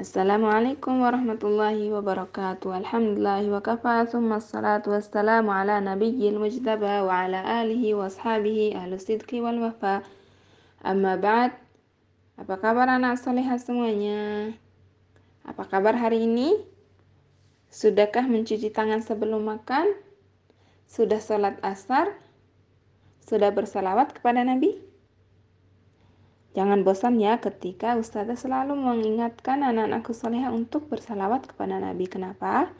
Assalamualaikum warahmatullahi wabarakatuh. Alhamdulillahi wa kafa thumma salatu wassalamu ala nabiyyil mujtaba wa ala alihi wa ashabihi ahlu sidqi wal wafa. Amma ba'd. Apa kabar anak solehah semuanya? Apa kabar hari ini? Sudahkah mencuci tangan sebelum makan? Sudah sholat asar? Sudah bersalawat kepada Nabi? Jangan bosan ya ketika Ustazah selalu mengingatkan anak-anakku soleha untuk bersalawat kepada Nabi. Kenapa?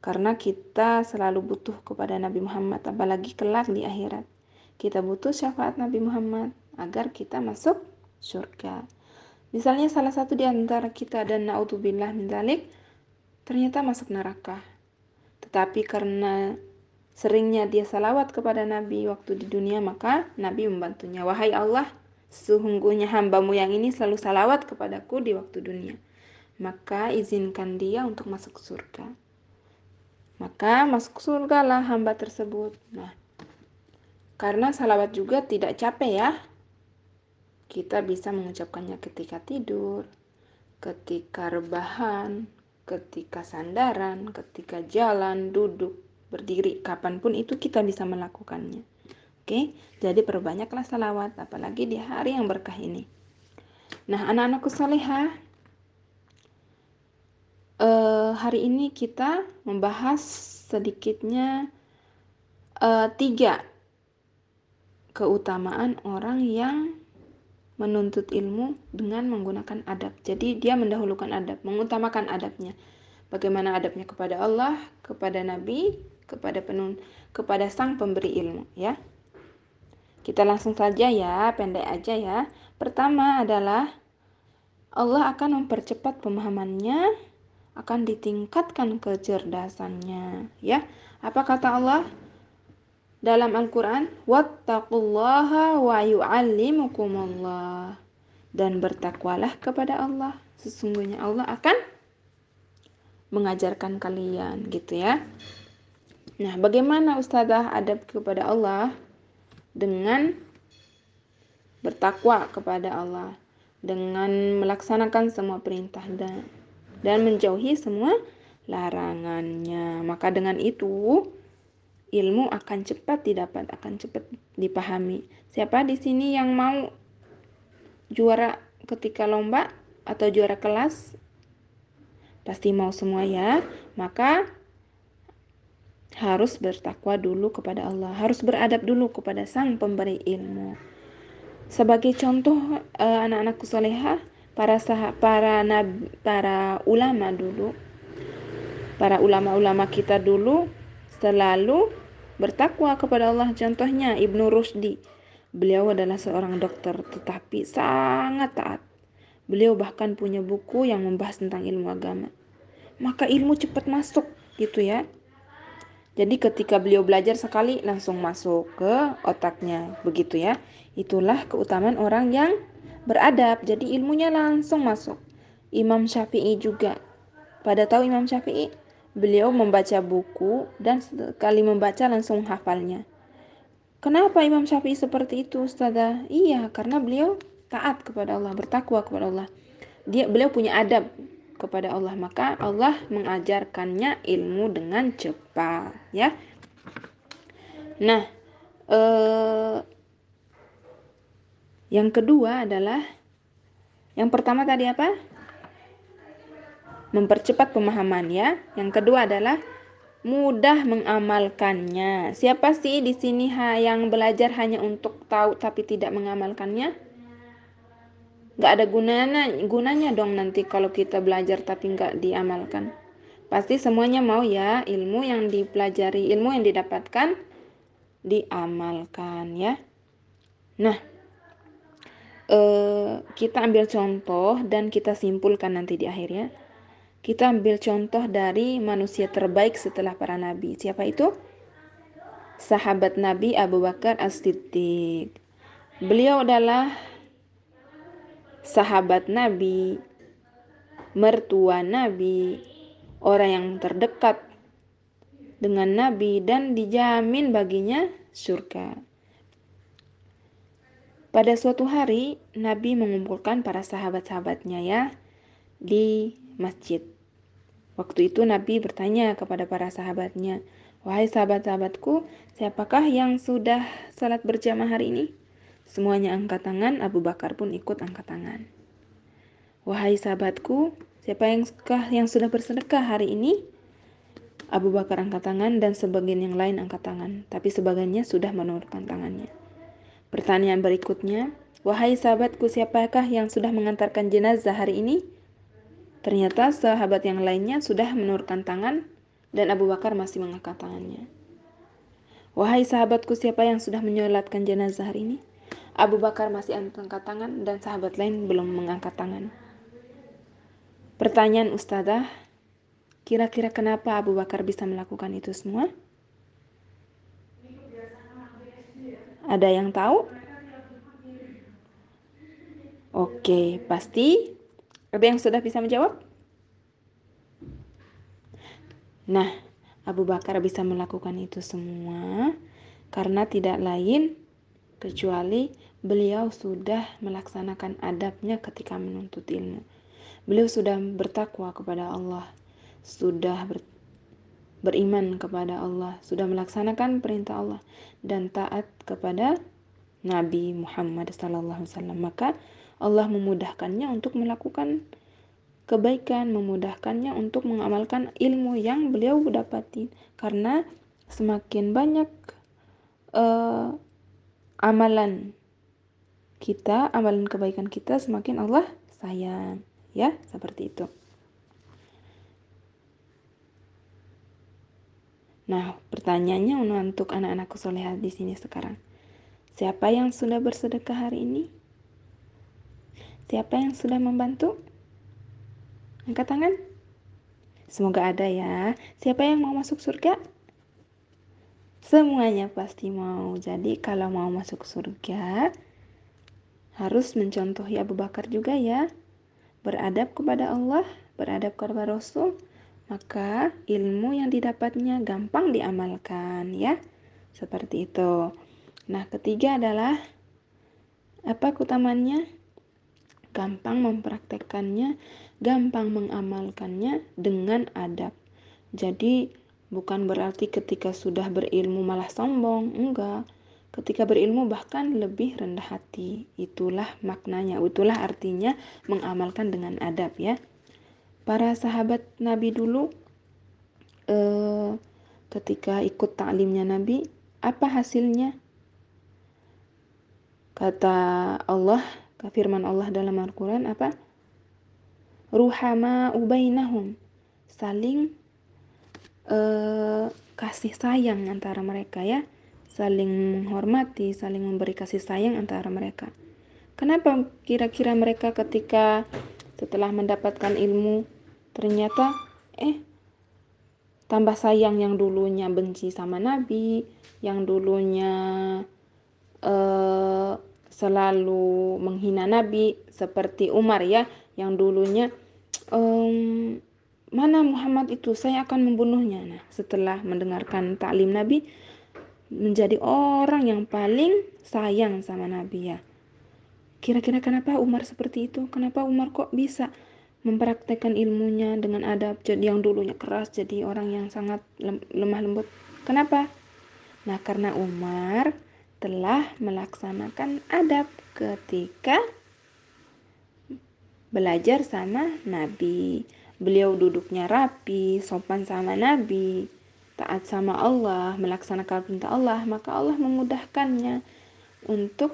Karena kita selalu butuh kepada Nabi Muhammad, apalagi kelak di akhirat. Kita butuh syafaat Nabi Muhammad agar kita masuk surga. Misalnya salah satu di antara kita dan naudzubillah min dalik, ternyata masuk neraka. Tetapi karena seringnya dia salawat kepada Nabi waktu di dunia, maka Nabi membantunya. Wahai Allah, Sesungguhnya hambamu yang ini selalu salawat kepadaku di waktu dunia. Maka izinkan dia untuk masuk surga. Maka masuk surga lah hamba tersebut. Nah, karena salawat juga tidak capek ya. Kita bisa mengucapkannya ketika tidur, ketika rebahan, ketika sandaran, ketika jalan, duduk, berdiri, kapan pun itu kita bisa melakukannya. Oke, jadi perbanyaklah salawat, apalagi di hari yang berkah ini. Nah, anak-anakku soleha, eh, hari ini kita membahas sedikitnya eh, tiga keutamaan orang yang menuntut ilmu dengan menggunakan adab. Jadi dia mendahulukan adab, mengutamakan adabnya. Bagaimana adabnya kepada Allah, kepada Nabi, kepada penun, kepada sang pemberi ilmu, ya. Kita langsung saja ya, pendek aja ya. Pertama adalah Allah akan mempercepat pemahamannya, akan ditingkatkan kecerdasannya, ya. Apa kata Allah dalam Al-Qur'an? Wattaqullaha wa yu'allimukumullah. Dan bertakwalah kepada Allah. Sesungguhnya Allah akan mengajarkan kalian gitu ya. Nah, bagaimana ustazah adab kepada Allah? Dengan bertakwa kepada Allah, dengan melaksanakan semua perintah dan dan menjauhi semua larangannya. Maka dengan itu ilmu akan cepat didapat, akan cepat dipahami. Siapa di sini yang mau juara ketika lomba atau juara kelas? Pasti mau semua ya. Maka harus bertakwa dulu kepada Allah, harus beradab dulu kepada Sang Pemberi ilmu. Sebagai contoh uh, anak-anakku soleha, para sah para nab para ulama dulu, para ulama-ulama kita dulu selalu bertakwa kepada Allah. Contohnya Ibnu Rusdi, beliau adalah seorang dokter tetapi sangat taat. Beliau bahkan punya buku yang membahas tentang ilmu agama. Maka ilmu cepat masuk gitu ya jadi ketika beliau belajar sekali langsung masuk ke otaknya, begitu ya. Itulah keutamaan orang yang beradab. Jadi ilmunya langsung masuk. Imam Syafi'i juga. Pada tahu Imam Syafi'i, beliau membaca buku dan sekali membaca langsung hafalnya. Kenapa Imam Syafi'i seperti itu, Ustazah? Iya, karena beliau taat kepada Allah, bertakwa kepada Allah. Dia beliau punya adab kepada Allah maka Allah mengajarkannya ilmu dengan cepat ya. Nah eh, yang kedua adalah yang pertama tadi apa? Mempercepat pemahaman ya. Yang kedua adalah mudah mengamalkannya. Siapa sih di sini yang belajar hanya untuk tahu tapi tidak mengamalkannya nggak ada gunanya gunanya dong nanti kalau kita belajar tapi nggak diamalkan. Pasti semuanya mau ya ilmu yang dipelajari ilmu yang didapatkan diamalkan ya. Nah eh, kita ambil contoh dan kita simpulkan nanti di akhirnya kita ambil contoh dari manusia terbaik setelah para nabi. Siapa itu? Sahabat nabi Abu Bakar As-Siddiq. Beliau adalah sahabat Nabi, mertua Nabi, orang yang terdekat dengan Nabi dan dijamin baginya surga. Pada suatu hari, Nabi mengumpulkan para sahabat-sahabatnya ya. di masjid. Waktu itu Nabi bertanya kepada para sahabatnya, Wahai sahabat-sahabatku, siapakah yang sudah salat berjamaah hari ini? Semuanya angkat tangan, Abu Bakar pun ikut angkat tangan. Wahai sahabatku, siapa yang, yang sudah bersedekah hari ini? Abu Bakar angkat tangan dan sebagian yang lain angkat tangan, tapi sebagiannya sudah menurunkan tangannya. Pertanyaan berikutnya, wahai sahabatku, siapakah yang sudah mengantarkan jenazah hari ini? Ternyata sahabat yang lainnya sudah menurunkan tangan dan Abu Bakar masih mengangkat tangannya. Wahai sahabatku siapa yang sudah menyolatkan jenazah hari ini? Abu Bakar masih angkat tangan dan sahabat lain belum mengangkat tangan. Pertanyaan Ustazah, kira-kira kenapa Abu Bakar bisa melakukan itu semua? Ada yang tahu? Oke, pasti ada yang sudah bisa menjawab? Nah, Abu Bakar bisa melakukan itu semua karena tidak lain kecuali beliau sudah melaksanakan adabnya ketika menuntut ilmu. Beliau sudah bertakwa kepada Allah, sudah ber, beriman kepada Allah, sudah melaksanakan perintah Allah dan taat kepada Nabi Muhammad SAW. Maka Allah memudahkannya untuk melakukan kebaikan, memudahkannya untuk mengamalkan ilmu yang beliau dapati. Karena semakin banyak uh, amalan kita, amalan kebaikan kita, semakin Allah sayang. Ya, seperti itu. Nah, pertanyaannya untuk anak-anakku soleha di sini sekarang. Siapa yang sudah bersedekah hari ini? Siapa yang sudah membantu? Angkat tangan. Semoga ada ya. Siapa yang mau masuk surga? Semuanya pasti mau. Jadi kalau mau masuk surga, harus mencontohi Abu Bakar juga ya. Beradab kepada Allah, beradab kepada Rasul, maka ilmu yang didapatnya gampang diamalkan ya. Seperti itu. Nah, ketiga adalah apa keutamaannya? gampang mempraktekkannya, gampang mengamalkannya dengan adab. Jadi bukan berarti ketika sudah berilmu malah sombong, enggak. Ketika berilmu bahkan lebih rendah hati. Itulah maknanya, itulah artinya mengamalkan dengan adab ya. Para sahabat Nabi dulu eh, ketika ikut taklimnya Nabi, apa hasilnya? Kata Allah, firman Allah dalam Al-Quran apa? Ruhama ubainahum. Saling uh, kasih sayang antara mereka ya. Saling menghormati, saling memberi kasih sayang antara mereka. Kenapa kira-kira mereka ketika setelah mendapatkan ilmu ternyata eh tambah sayang yang dulunya benci sama Nabi, yang dulunya eh, selalu menghina Nabi seperti Umar ya yang dulunya um, mana Muhammad itu? Saya akan membunuhnya. Nah setelah mendengarkan taklim Nabi menjadi orang yang paling sayang sama Nabi ya. Kira-kira kenapa Umar seperti itu? Kenapa Umar kok bisa mempraktekkan ilmunya dengan adab jadi yang dulunya keras jadi orang yang sangat lemah lembut? Kenapa? Nah karena Umar telah melaksanakan adab ketika belajar sama Nabi. Beliau duduknya rapi, sopan sama Nabi, taat sama Allah, melaksanakan perintah Allah, maka Allah memudahkannya untuk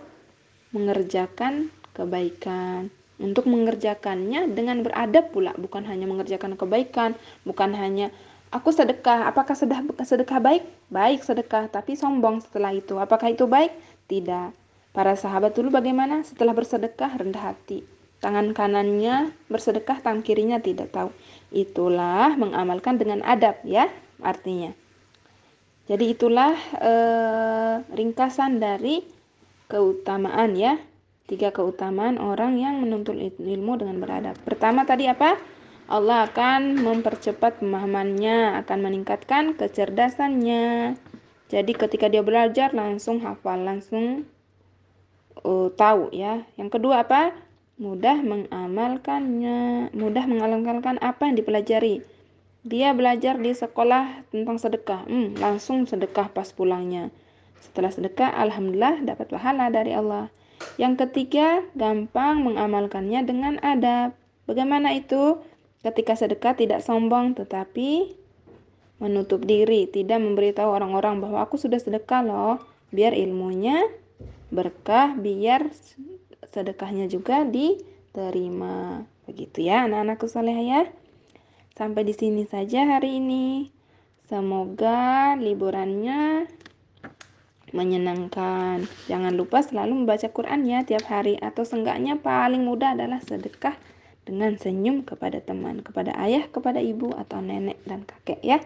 mengerjakan kebaikan, untuk mengerjakannya dengan beradab pula, bukan hanya mengerjakan kebaikan, bukan hanya Aku sedekah. Apakah sedekah, sedekah baik? Baik sedekah, tapi sombong setelah itu. Apakah itu baik? Tidak. Para sahabat dulu bagaimana? Setelah bersedekah rendah hati. Tangan kanannya bersedekah, tangan kirinya tidak tahu. Itulah mengamalkan dengan adab ya, artinya. Jadi itulah eh, ringkasan dari keutamaan ya. Tiga keutamaan orang yang menuntut ilmu dengan beradab. Pertama tadi apa? Allah akan mempercepat pemahamannya, akan meningkatkan kecerdasannya. Jadi ketika dia belajar langsung hafal, langsung uh, tahu ya. Yang kedua apa? Mudah mengamalkannya, mudah mengamalkan apa yang dipelajari. Dia belajar di sekolah tentang sedekah, hmm, langsung sedekah pas pulangnya. Setelah sedekah, alhamdulillah dapat pahala dari Allah. Yang ketiga, gampang mengamalkannya dengan adab. Bagaimana itu? Ketika sedekah tidak sombong tetapi menutup diri, tidak memberitahu orang-orang bahwa aku sudah sedekah loh, biar ilmunya berkah, biar sedekahnya juga diterima. Begitu ya anak-anakku soleh ya. Sampai di sini saja hari ini. Semoga liburannya menyenangkan. Jangan lupa selalu membaca Quran ya tiap hari atau seenggaknya paling mudah adalah sedekah dengan senyum kepada teman, kepada ayah, kepada ibu atau nenek dan kakek ya.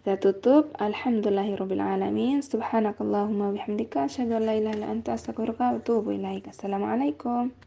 Kita tutup. Alhamdulillahirrabbilalamin. Subhanakallahumma bihamdika. Asyadu an la ilaha anta astagfirullah wa atubu. Assalamualaikum.